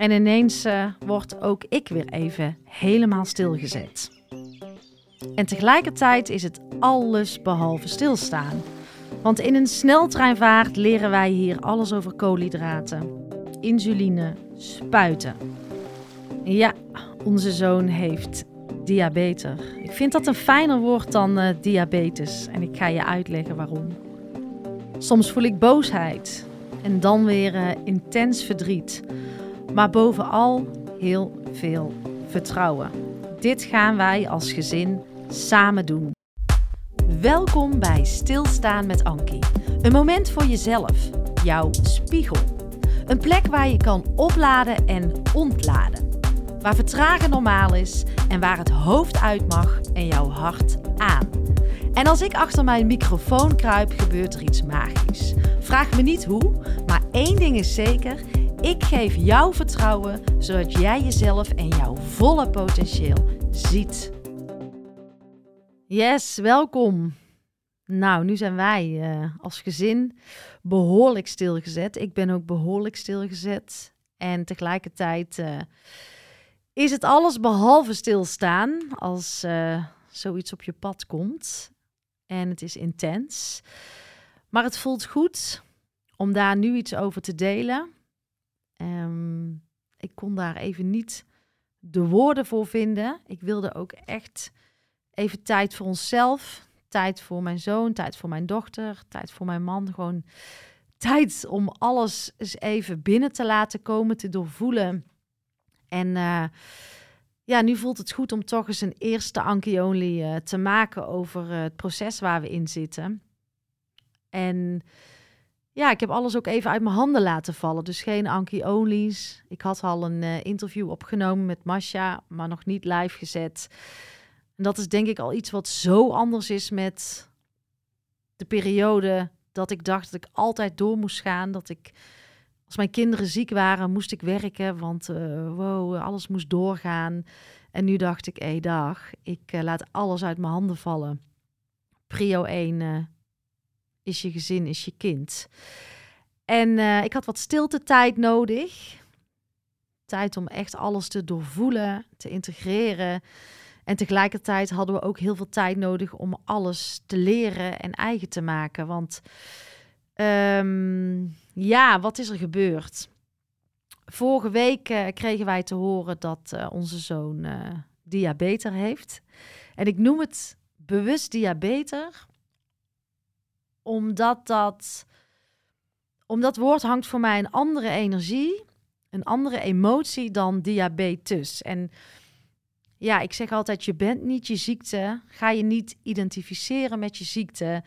En ineens uh, wordt ook ik weer even helemaal stilgezet. En tegelijkertijd is het alles behalve stilstaan. Want in een sneltreinvaart leren wij hier alles over koolhydraten, insuline, spuiten. Ja, onze zoon heeft diabetes. Ik vind dat een fijner woord dan uh, diabetes en ik ga je uitleggen waarom. Soms voel ik boosheid en dan weer uh, intens verdriet, maar bovenal heel veel vertrouwen. Dit gaan wij als gezin samen doen. Welkom bij Stilstaan met Ankie. Een moment voor jezelf, jouw spiegel. Een plek waar je kan opladen en ontladen. Waar vertragen normaal is en waar het hoofd uit mag en jouw hart aan. En als ik achter mijn microfoon kruip, gebeurt er iets magisch. Vraag me niet hoe, maar één ding is zeker: ik geef jou vertrouwen zodat jij jezelf en jouw volle potentieel ziet. Yes, welkom. Nou, nu zijn wij uh, als gezin behoorlijk stilgezet. Ik ben ook behoorlijk stilgezet. En tegelijkertijd uh, is het alles behalve stilstaan als uh, zoiets op je pad komt. En het is intens. Maar het voelt goed om daar nu iets over te delen. Um, ik kon daar even niet de woorden voor vinden. Ik wilde ook echt even tijd voor onszelf. Tijd voor mijn zoon, tijd voor mijn dochter, tijd voor mijn man. Gewoon tijd om alles eens even binnen te laten komen, te doorvoelen. En uh, ja, nu voelt het goed om toch eens een eerste Anki Only uh, te maken over uh, het proces waar we in zitten. En ja, ik heb alles ook even uit mijn handen laten vallen. Dus geen Anki Only's. Ik had al een interview opgenomen met Masha, maar nog niet live gezet. En dat is denk ik al iets wat zo anders is met de periode dat ik dacht dat ik altijd door moest gaan. Dat ik, als mijn kinderen ziek waren, moest ik werken, want uh, wow, alles moest doorgaan. En nu dacht ik, hé dag, ik uh, laat alles uit mijn handen vallen. Prio 1 uh, eh, is je gezin, is je kind. En ik had wat stilte tijd nodig. Tijd om echt alles te doorvoelen, te integreren. En tegelijkertijd hadden we ook heel veel tijd nodig om alles te leren en eigen te maken. Want um, ja, wat is er gebeurd? Vorige week uh, kregen wij te horen dat uh, onze zoon diabetes heeft. En ik noem het bewust diabetes, omdat dat, omdat woord hangt voor mij een andere energie, een andere emotie dan diabetes. En ja, ik zeg altijd, je bent niet je ziekte. Ga je niet identificeren met je ziekte.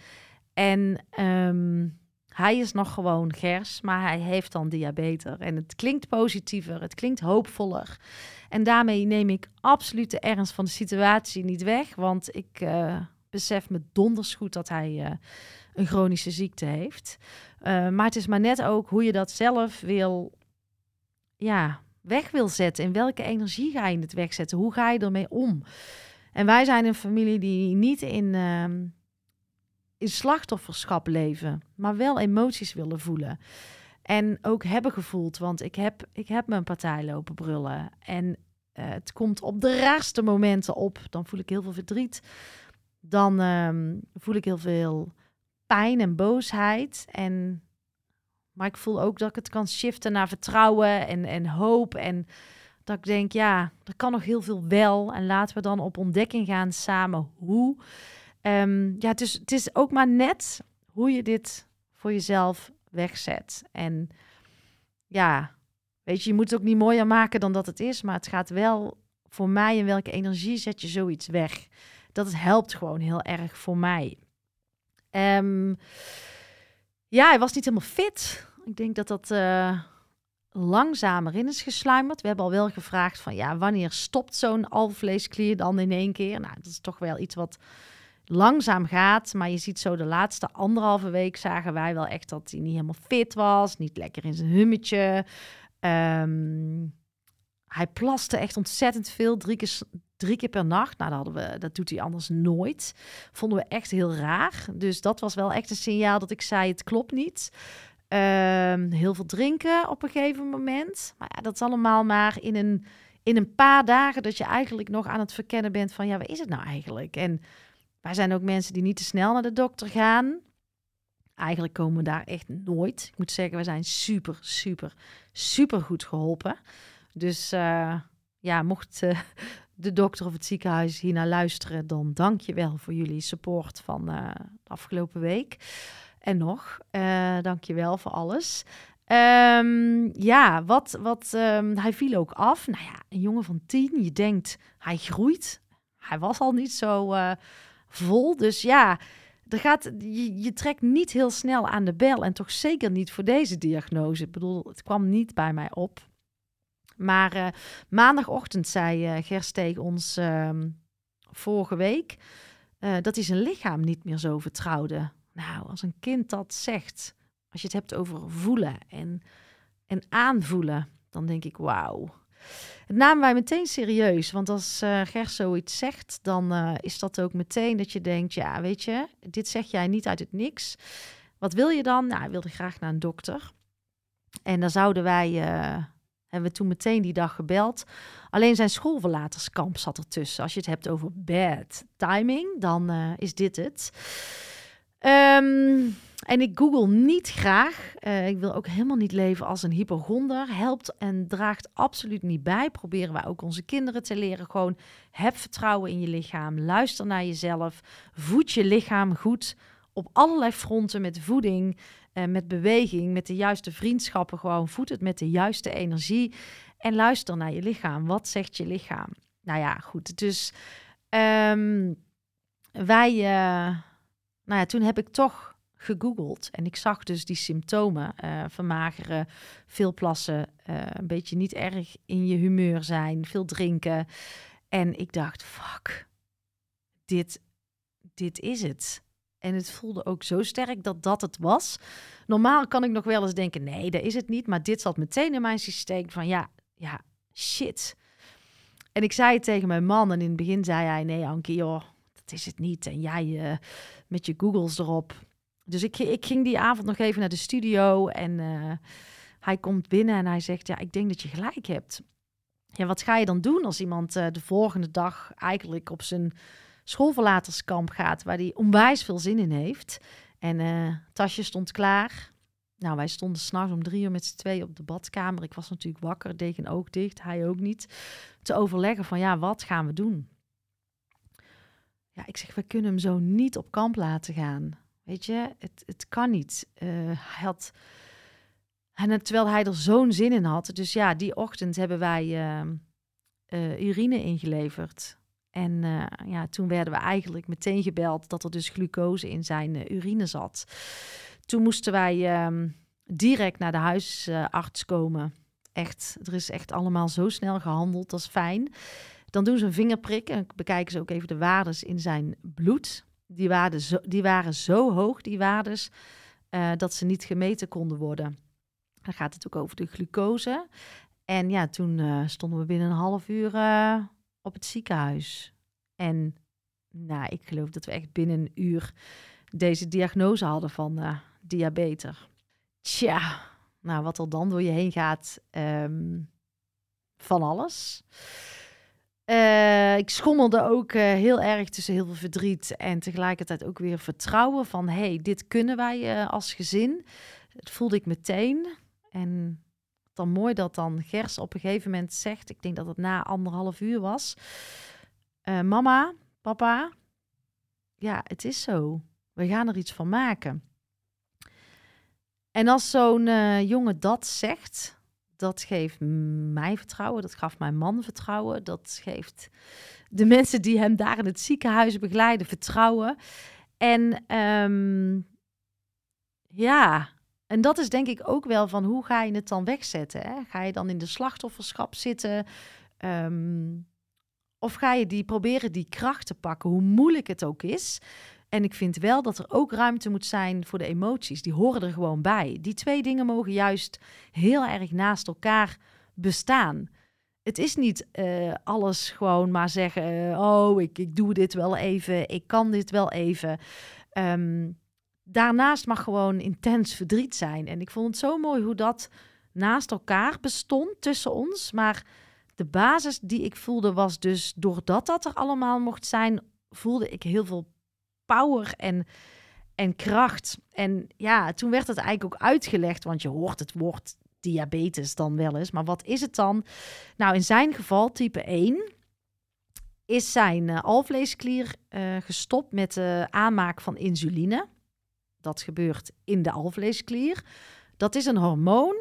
En ehm, hij is nog gewoon gers, maar hij heeft dan diabetes. En het klinkt positiever, het klinkt hoopvoller. En daarmee neem ik absoluut de ernst van de situatie niet weg. Want ik uh, besef me donders goed dat hij uh, een chronische ziekte heeft. Uh, maar het is maar net ook hoe je dat zelf wil ja, weg wil zetten. In welke energie ga je het wegzetten? Hoe ga je ermee om? En wij zijn een familie die niet in, uh, in slachtofferschap leven, maar wel emoties willen voelen. En ook hebben gevoeld, want ik heb, ik heb mijn partij lopen brullen. En uh, het komt op de raarste momenten op. Dan voel ik heel veel verdriet. Dan um, voel ik heel veel pijn en boosheid. En maar ik voel ook dat ik het kan shiften naar vertrouwen en, en hoop. En dat ik denk, ja, er kan nog heel veel wel. En laten we dan op ontdekking gaan samen hoe. Um, ja, het is, het is ook maar net hoe je dit voor jezelf wegzet. En ja, weet je, je moet het ook niet mooier maken dan dat het is. Maar het gaat wel voor mij in welke energie zet je zoiets weg. Dat het helpt gewoon heel erg voor mij. Um, ja, hij was niet helemaal fit. Ik denk dat dat uh, langzamer in is gesluimerd. We hebben al wel gevraagd van ja, wanneer stopt zo'n alvleesklier dan in één keer? Nou, dat is toch wel iets wat langzaam gaat. Maar je ziet zo de laatste anderhalve week zagen wij wel echt dat hij niet helemaal fit was. Niet lekker in zijn hummetje. Um, hij plaste echt ontzettend veel, drie keer, keer per nacht. Nou, dat, hadden we, dat doet hij anders nooit. Vonden we echt heel raar. Dus dat was wel echt een signaal dat ik zei, het klopt niet. Ehm, heel veel drinken op een gegeven moment. Maar ja, dat is allemaal maar in een, in een paar dagen dat je eigenlijk nog aan het verkennen bent van ja, wat is het nou eigenlijk? En wij zijn ook mensen die niet te snel naar de dokter gaan. Eigenlijk komen we daar echt nooit. Ik moet zeggen, we zijn super, super, super goed geholpen. Dus uh, ja, mocht uh, de dokter of het ziekenhuis hier naar luisteren, dan dank je wel voor jullie support van uh, de afgelopen week. En nog, dank je wel voor alles. Um, ja, wat, wat um, hij viel ook af. Nou ja, een jongen van tien, je denkt hij groeit. Hij was al niet zo vol. Dus ja, er gaat, je, je, trekt niet heel snel aan de bel. En toch zeker niet voor deze diagnose. Ik bedoel, het kwam niet bij mij op. Maar uh, maandagochtend zei uh, Gerst tegen ons uh, vorige week uh, dat hij zijn lichaam niet meer zo vertrouwde. Nou, als een kind dat zegt, als je het hebt over voelen en, en aanvoelen, dan denk ik wauw. Het namen wij meteen serieus, want als uh, Gers zoiets zegt, dan is dat ook meteen dat je denkt, ja, weet je, dit zeg jij niet uit het niks. Wat wil je dan? Nou, hij wilde graag naar een dokter. En dan zouden wij, hebben we toen meteen die dag gebeld. Alleen zijn schoolverlaterskamp zat ertussen. Als je het hebt over bad timing, dan is dit het. Um, en ik google niet graag. Uh, ik wil ook helemaal niet leven als een hypochonder. Helpt en draagt absoluut niet bij. Proberen wij ook onze kinderen te leren. Gewoon heb vertrouwen in je lichaam. Luister naar jezelf. Voed je lichaam goed op allerlei fronten met voeding, uh, met beweging, met de juiste vriendschappen. Gewoon voed het met de juiste energie. En luister naar je lichaam. Wat zegt je lichaam? Nou ja, goed. Dus um, wij. Uh, nou ja, toen heb ik toch gegoogeld. En ik zag dus die symptomen: uh, vermageren, veel plassen, een beetje niet erg in je humeur zijn, veel drinken. En ik dacht: fuck, dit, dit is het. En het voelde ook zo sterk dat dat het was. Normaal kan ik nog wel eens denken: nee, dat is het niet. Maar dit zat meteen in mijn systeem van ja, ja, shit. En ik zei het tegen mijn man en in het begin zei hij: nee, Ankie, joh, dat is het niet. En jij uh, met je Googles erop. Dus ik, ik ging die avond nog even naar de studio en uh, hij komt binnen en hij zegt, ja, ik denk dat je gelijk hebt. Ja, wat ga je dan doen als iemand uh, de volgende dag eigenlijk op zijn schoolverlaterskamp gaat, waar hij onwijs veel zin in heeft. En uh, tasje stond klaar. Nou, wij stonden s'nachts om drie uur met z'n twee op de badkamer. Ik was natuurlijk wakker, deed een oog dicht, hij ook niet. Te overleggen van, ja, wat gaan we doen? Ja, ik zeg, we kunnen hem zo niet op kamp laten gaan. Weet je, het, het kan niet. Uh, hij had. En terwijl hij er zo'n zin in had. Dus ja, die ochtend hebben wij uh, uh, urine ingeleverd. En ja, toen werden we eigenlijk meteen gebeld dat er dus glucose in zijn urine zat. Toen moesten wij um, direct naar de huisarts komen. Echt, er is echt allemaal zo snel gehandeld, dat is fijn. Dan doen ze een vingerprik en bekijken ze ook even de waardes in zijn bloed die, waarden die waren zo hoog, die waardes, uh, dat ze niet gemeten konden worden. Dan gaat het ook over de glucose. En ja, toen stonden we binnen een half uur op het ziekenhuis. En nou, ik geloof dat we echt binnen een uur deze diagnose hadden van diabetes. Tja, nou wat er dan door je heen gaat, um, van alles. Uh, ik schommelde ook uh, heel erg tussen heel veel verdriet en tegelijkertijd ook weer vertrouwen van hey, dit kunnen wij uh, als gezin. Dat voelde ik meteen. En dan mooi dat dan Gers op een gegeven moment zegt, ik denk dat het na anderhalf uur was. Mama, papa, ja, het is zo. We gaan er iets van maken. En als zo'n jongen dat zegt, dat geeft mij vertrouwen, dat gaf mijn man vertrouwen, dat geeft de mensen die hem daar in het ziekenhuis begeleiden vertrouwen. En um, ja, en dat is denk ik ook wel van hoe ga je het dan wegzetten? Hè? Ga je dan in de slachtofferschap zitten? Um, of ga je die proberen die kracht te pakken, hoe moeilijk het ook is? En ik vind wel dat er ook ruimte moet zijn voor de emoties. Die horen er gewoon bij. Die twee dingen mogen juist heel erg naast elkaar bestaan. Het is niet uh, alles gewoon maar zeggen: uh, Oh, ik, ik doe dit wel even. Ik kan dit wel even. Um, daarnaast mag gewoon intens verdriet zijn. En ik vond het zo mooi hoe dat naast elkaar bestond tussen ons. Maar de basis die ik voelde was dus doordat dat er allemaal mocht zijn, voelde ik heel veel power en, en kracht. En ja, toen werd het eigenlijk ook uitgelegd, want je hoort het woord diabetes dan wel eens. Maar wat is het dan? Nou, in zijn geval, type 1, is zijn uh, alvleesklier uh, gestopt met de aanmaak van insuline. Dat gebeurt in de alvleesklier. Dat is een hormoon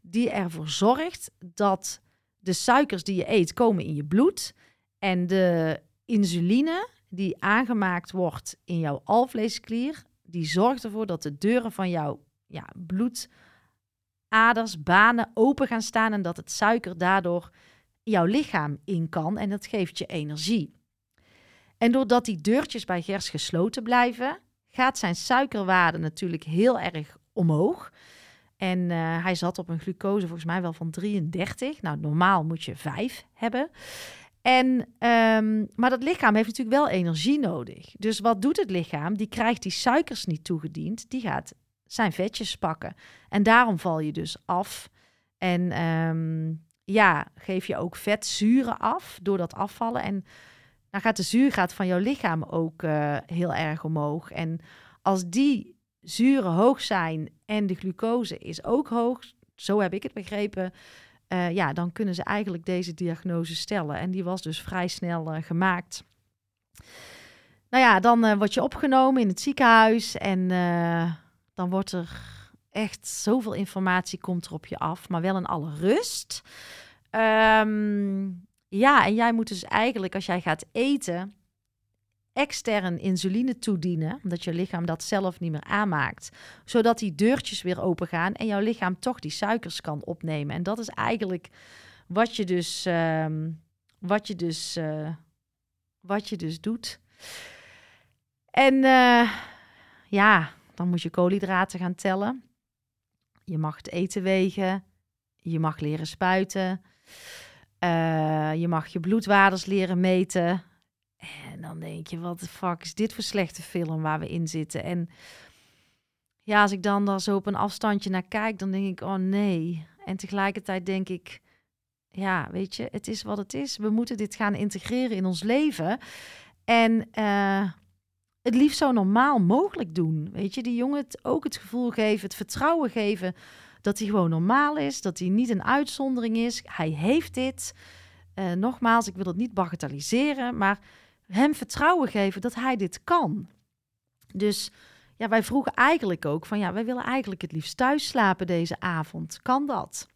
die ervoor zorgt dat de suikers die je eet komen in je bloed. En de insuline die aangemaakt wordt in jouw alvleesklier, die zorgt ervoor dat de deuren van jouw ja, bloedaders, banen open gaan staan en dat het suiker daardoor jouw lichaam in kan en dat geeft je energie. En doordat die deurtjes bij Gers gesloten blijven, gaat zijn suikerwaarde natuurlijk heel erg omhoog. En uh, hij zat op een glucose volgens mij wel van 33. Nou, normaal moet je 5 hebben. En, um, maar dat lichaam heeft natuurlijk wel energie nodig. Dus wat doet het lichaam? Die krijgt die suikers niet toegediend. Die gaat zijn vetjes pakken. En daarom val je dus af. En um, ja, geef je ook vetzuren af door dat afvallen. En dan gaat de zuur gaat van jouw lichaam ook uh, heel erg omhoog. En als die zuren hoog zijn en de glucose is ook hoog, zo heb ik het begrepen, uh, ja, dan kunnen ze eigenlijk deze diagnose stellen. En die was dus vrij snel uh, gemaakt. Nou ja, dan uh, word je opgenomen in het ziekenhuis en dan wordt er echt zoveel informatie komt er op je af, maar wel in alle rust. Um, ja, en jij moet dus eigenlijk als jij gaat eten extern insuline toedienen, omdat je lichaam dat zelf niet meer aanmaakt, zodat die deurtjes weer open gaan en jouw lichaam toch die suikers kan opnemen. En dat is eigenlijk wat je dus, um, wat je dus, uh, wat je dus doet. En uh, ja, dan moet je koolhydraten gaan tellen. Je mag het eten wegen. Je mag leren spuiten. Uh, je mag je bloedwaardes leren meten. En dan denk je, wat de fuck is dit voor slechte film waar we in zitten? En ja, als ik dan daar zo op een afstandje naar kijk, dan denk ik, oh nee. En tegelijkertijd denk ik, ja, weet je, het is wat het is. We moeten dit gaan integreren in ons leven. En uh, het liefst zo normaal mogelijk doen. Weet je, die jongen het ook het gevoel geven, het vertrouwen geven dat hij gewoon normaal is, dat hij niet een uitzondering is. Hij heeft dit. Uh, nogmaals, ik wil het niet bagatelliseren, maar hem vertrouwen geven dat hij dit kan. Dus ja, wij vroegen eigenlijk ook van ja, wij willen eigenlijk het liefst thuis slapen deze avond. Kan dat?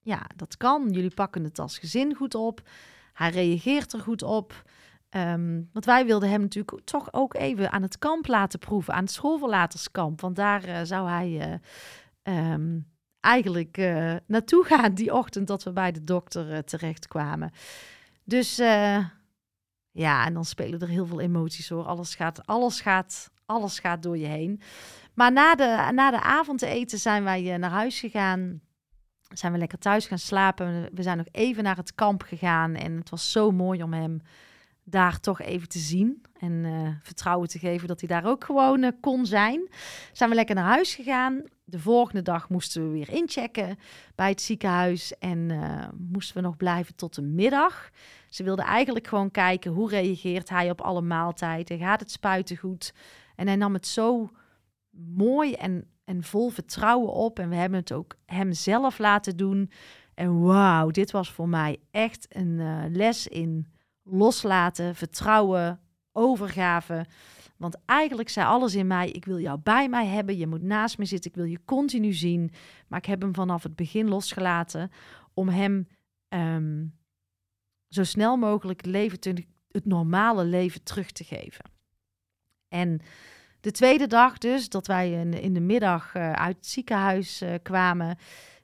Ja, dat kan. Jullie pakken het als gezin goed op. Hij reageert er goed op. Um, want wij wilden hem natuurlijk toch ook even aan het kamp laten proeven, aan het schoolverlaterskamp. Want daar uh, zou hij uh, um, eigenlijk uh, naartoe gaan die ochtend dat we bij de dokter terechtkwamen. Dus ja, en dan spelen er heel veel emoties hoor. Alles gaat, alles gaat, alles gaat door je heen. Maar na de, na de avondeten zijn wij naar huis gegaan zijn we lekker thuis gaan slapen. We zijn nog even naar het kamp gegaan en het was zo mooi om hem daar toch even te zien. En uh, vertrouwen te geven dat hij daar ook gewoon uh, kon zijn. Zijn we lekker naar huis gegaan. De volgende dag moesten we weer inchecken bij het ziekenhuis. En uh, moesten we nog blijven tot de middag. Ze wilden eigenlijk gewoon kijken hoe reageert hij op alle maaltijden. Gaat het spuiten goed? En hij nam het zo mooi en, en vol vertrouwen op. En we hebben het ook hem zelf laten doen. En wauw, dit was voor mij echt een les in loslaten, vertrouwen, overgave. Want eigenlijk zei alles in mij: ik wil jou bij mij hebben, je moet naast me zitten, ik wil je continu zien. Maar ik heb hem vanaf het begin losgelaten om hem um, zo snel mogelijk leven te, het normale leven terug te geven. En de tweede dag dus, dat wij in, de middag uh, uit het ziekenhuis uh, kwamen,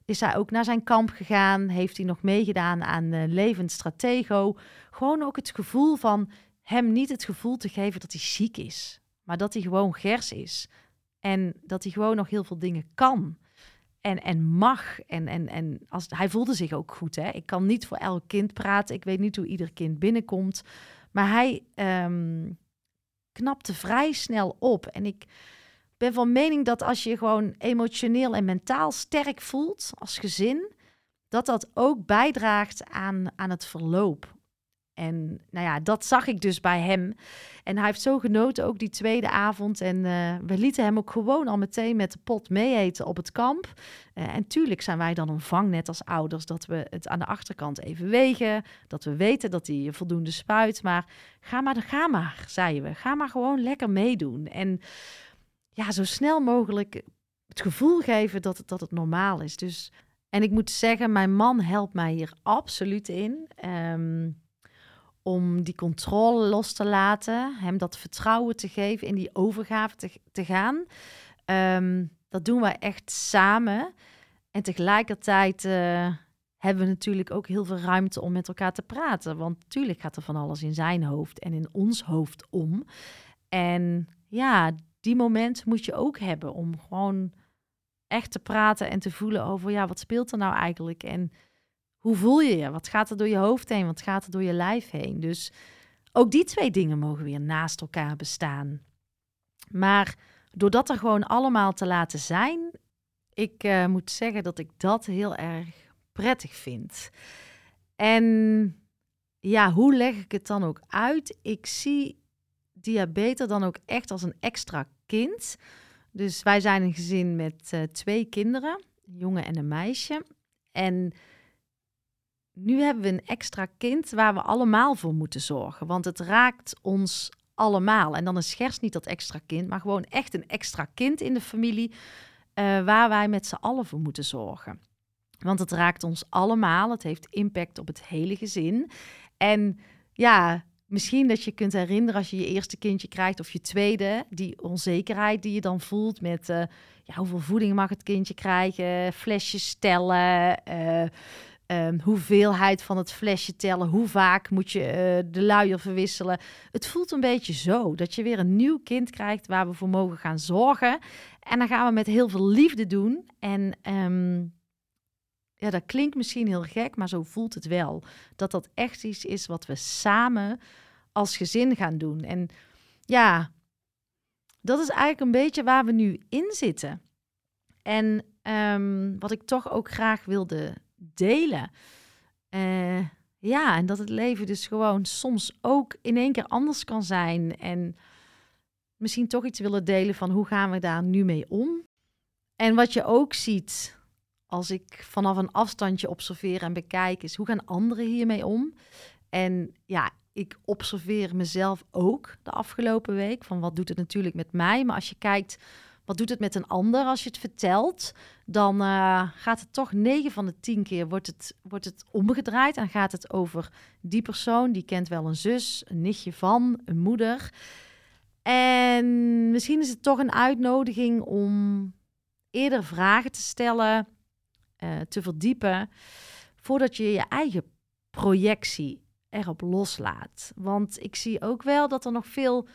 is hij ook naar zijn kamp gegaan. Heeft hij nog meegedaan aan uh, Levend Stratego. Gewoon ook het gevoel van hem niet het gevoel te geven dat hij ziek is. Maar dat hij gewoon gers is. En dat hij gewoon nog heel veel dingen kan. En, en mag. En, en, en als, hij voelde zich ook goed. Hè? Ik kan niet voor elk kind praten. Ik weet niet hoe ieder kind binnenkomt. Maar hij um, knapte vrij snel op. En ik ben van mening dat als je gewoon emotioneel en mentaal sterk voelt als gezin, dat dat ook bijdraagt aan, aan het verloop. En nou ja, dat zag ik dus bij hem. En hij heeft zo genoten, ook die tweede avond. En uh, we lieten hem ook gewoon al meteen met de pot meeeten op het kamp. Uh, en tuurlijk zijn wij dan een vangnet als ouders dat we het aan de achterkant even wegen. Dat we weten dat hij voldoende spuit. Maar ga maar, ga maar, zeiden we. Ga maar gewoon lekker meedoen. En ja, zo snel mogelijk het gevoel geven dat het, dat het normaal is. Dus, en ik moet zeggen, mijn man helpt mij hier absoluut in. Um, om die controle los te laten, hem dat vertrouwen te geven, in die overgave te, te gaan. Ehm, dat doen we echt samen. En tegelijkertijd uh, hebben we natuurlijk ook heel veel ruimte om met elkaar te praten. Want natuurlijk gaat er van alles in zijn hoofd en in ons hoofd om. En ja, die moment moet je ook hebben om gewoon echt te praten en te voelen over, ja, wat speelt er nou eigenlijk? En hoe voel je je? Wat gaat er door je hoofd heen? Wat gaat er door je lijf heen? Dus ook die twee dingen mogen weer naast elkaar bestaan. Maar door dat er gewoon allemaal te laten zijn, ik uh, moet zeggen dat ik dat heel erg prettig vind. En ja, hoe leg ik het dan ook uit? Ik zie diabetes dan ook echt als een extra kind. Dus wij zijn een gezin met uh, twee kinderen, een jongen en een meisje. En nu hebben we een extra kind waar we allemaal voor moeten zorgen. Want het raakt ons allemaal. En dan is Gers niet dat extra kind, maar gewoon echt een extra kind in de familie. Uh, waar wij met z'n allen voor moeten zorgen. Want het raakt ons allemaal. Het heeft impact op het hele gezin. En ja, misschien dat je kunt herinneren als je je eerste kindje krijgt of je tweede, die onzekerheid die je dan voelt met uh, ja, hoeveel voeding mag het kindje krijgen, flesjes stellen. Uh, Um, hoeveelheid van het flesje tellen, hoe vaak moet je uh, de luier verwisselen. Het voelt een beetje zo dat je weer een nieuw kind krijgt waar we voor mogen gaan zorgen. En dan gaan we met heel veel liefde doen. En um, ja, dat klinkt misschien heel gek, maar zo voelt het wel. Dat dat echt iets is wat we samen als gezin gaan doen. En ja, dat is eigenlijk een beetje waar we nu in zitten. En um, wat ik toch ook graag wilde delen. Uh, ja, en dat het leven dus gewoon soms ook in één keer anders kan zijn. En misschien toch iets willen delen van hoe gaan we daar nu mee om. En wat je ook ziet als ik vanaf een afstandje observeer en bekijk, is hoe gaan anderen hiermee om? En ja, ik observeer mezelf ook de afgelopen week. Van wat doet het natuurlijk met mij? Maar als je kijkt wat doet het met een ander als je het vertelt? Dan uh, gaat het toch 9 van de 10 keer wordt het, wordt het omgedraaid. En gaat het over die persoon, die kent wel een zus, een nichtje van, een moeder. En misschien is het toch een uitnodiging om eerder vragen te stellen, uh, te verdiepen, voordat je je eigen projectie erop loslaat. Want ik zie ook wel dat er nog veel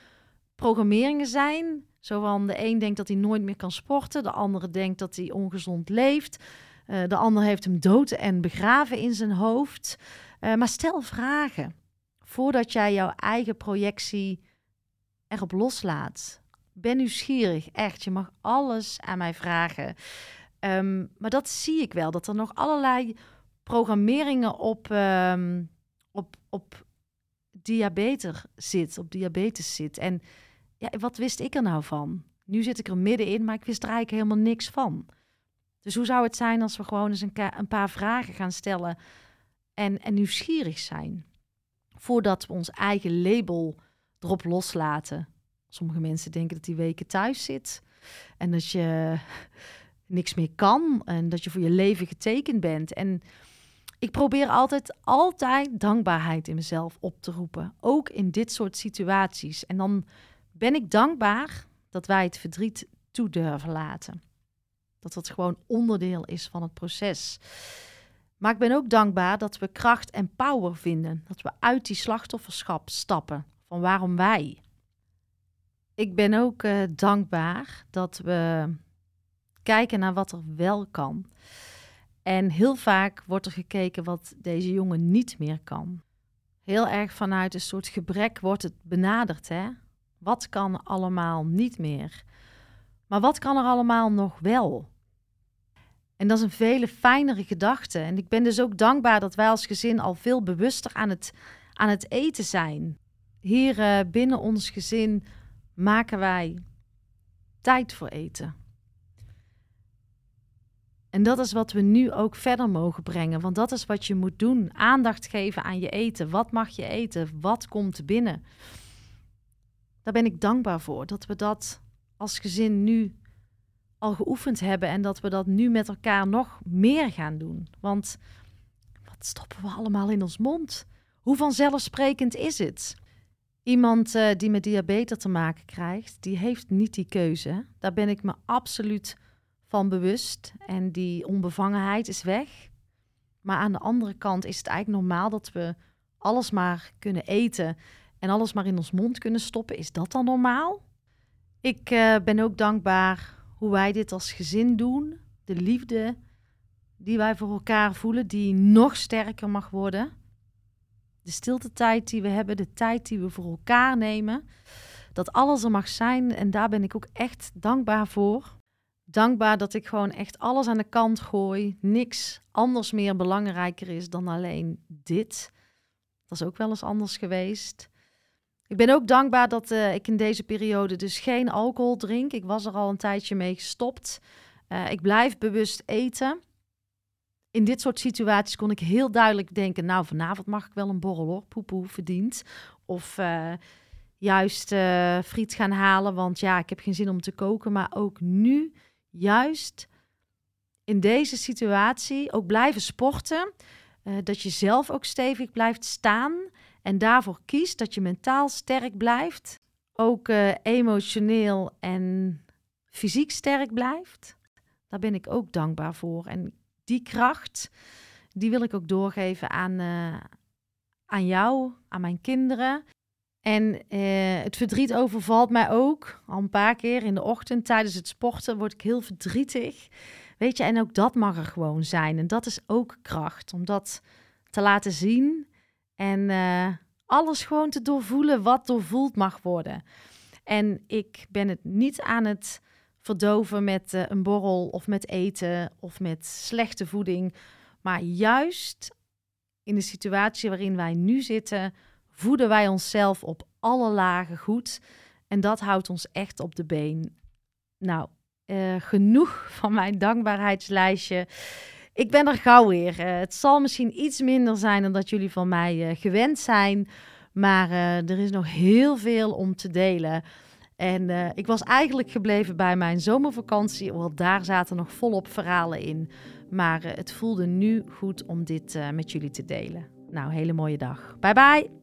programmeringen zijn zo van de een denkt dat hij nooit meer kan sporten, de andere denkt dat hij ongezond leeft. Uh, de ander heeft hem dood en begraven in zijn hoofd. Uh, maar stel vragen voordat jij jouw eigen projectie erop loslaat. Ben nieuwsgierig, echt. Je mag alles aan mij vragen. Um, maar dat zie ik wel, dat er nog allerlei programmeringen op, um, op, op diabetes zit, op diabetes zit. En ja, wat wist ik er nou van? Nu zit ik er middenin, maar ik wist er eigenlijk helemaal niks van. Dus hoe zou het zijn als we gewoon eens een, een paar vragen gaan stellen en, en nieuwsgierig zijn? Voordat we ons eigen label erop loslaten. Sommige mensen denken dat die weken thuis zit en dat je niks meer kan en dat je voor je leven getekend bent. En ik probeer altijd, altijd dankbaarheid in mezelf op te roepen. Ook in dit soort situaties. En dan ben ik dankbaar dat wij het verdriet toe durven laten. Dat dat gewoon onderdeel is van het proces. Maar ik ben ook dankbaar dat we kracht en power vinden. Dat we uit die slachtofferschap stappen. Van waarom wij. Ik ben ook uh, dankbaar dat we kijken naar wat er wel kan. En heel vaak wordt er gekeken wat deze jongen niet meer kan. Heel erg vanuit een soort gebrek wordt het benaderd. Hè? Wat kan allemaal niet meer? Maar wat kan er allemaal nog wel? En dat is een vele fijnere gedachte. En ik ben dus ook dankbaar dat wij als gezin al veel bewuster aan het, aan het eten zijn. Hier uh, binnen ons gezin maken wij tijd voor eten. En dat is wat we nu ook verder mogen brengen. Want dat is wat je moet doen. Aandacht geven aan je eten. Wat mag je eten? Wat komt binnen? Daar ben ik dankbaar voor. Dat we dat als gezin nu al geoefend hebben. En dat we dat nu met elkaar nog meer gaan doen. Want wat stoppen we allemaal in ons mond? Hoe vanzelfsprekend is het? Iemand uh, die met diabetes te maken krijgt, die heeft niet die keuze. Daar ben ik me absoluut van bewust. En die onbevangenheid is weg. Maar aan de andere kant is het eigenlijk normaal dat we alles maar kunnen eten en alles maar in ons mond kunnen stoppen. Is dat dan normaal? Ik uh, ben ook dankbaar hoe wij dit als gezin doen. De liefde die wij voor elkaar voelen, die nog sterker mag worden. De stilte tijd die we hebben, de tijd die we voor elkaar nemen. Dat alles er mag zijn en daar ben ik ook echt dankbaar voor dankbaar dat ik gewoon echt alles aan de kant gooi. Niks anders meer belangrijker is dan alleen dit. Dat is ook wel eens anders geweest. Ik ben ook dankbaar dat uh, ik in deze periode dus geen alcohol drink. Ik was er al een tijdje mee gestopt. Uh, ik blijf bewust eten. In dit soort situaties kon ik heel duidelijk denken: Nou, vanavond mag ik wel een borrel hoor, poepoe verdiend. Of uh, juist friet gaan halen, want ja, ik heb geen zin om te koken. Maar ook nu juist in deze situatie ook blijven sporten. Uh, dat je zelf ook stevig blijft staan en daarvoor kiest dat je mentaal sterk blijft. Ook uh, emotioneel en fysiek sterk blijft. Daar ben ik ook dankbaar voor. En die kracht, die wil ik ook doorgeven aan, uh, aan jou, aan mijn kinderen. En eh, het verdriet overvalt mij ook al een paar keer in de ochtend tijdens het sporten. Word ik heel verdrietig. Weet je, en ook dat mag er gewoon zijn. En dat is ook kracht, om dat te laten zien. En uh, alles gewoon te doorvoelen wat doorvoeld mag worden. En ik ben het niet aan het verdoven met uh, een borrel of met eten of met slechte voeding. Maar juist in de situatie waarin wij nu zitten voeden wij onszelf op alle lagen goed. En dat houdt ons echt op de been. Nou, uh, genoeg van mijn dankbaarheidslijstje. Ik ben er gauw weer. Uh, het zal misschien iets minder zijn dan dat jullie van mij uh, gewend zijn. Maar er is nog heel veel om te delen. En ik was eigenlijk gebleven bij mijn zomervakantie, want daar zaten nog volop verhalen in. Maar het voelde nu goed om dit met jullie te delen. Nou, hele mooie dag. Bye bye.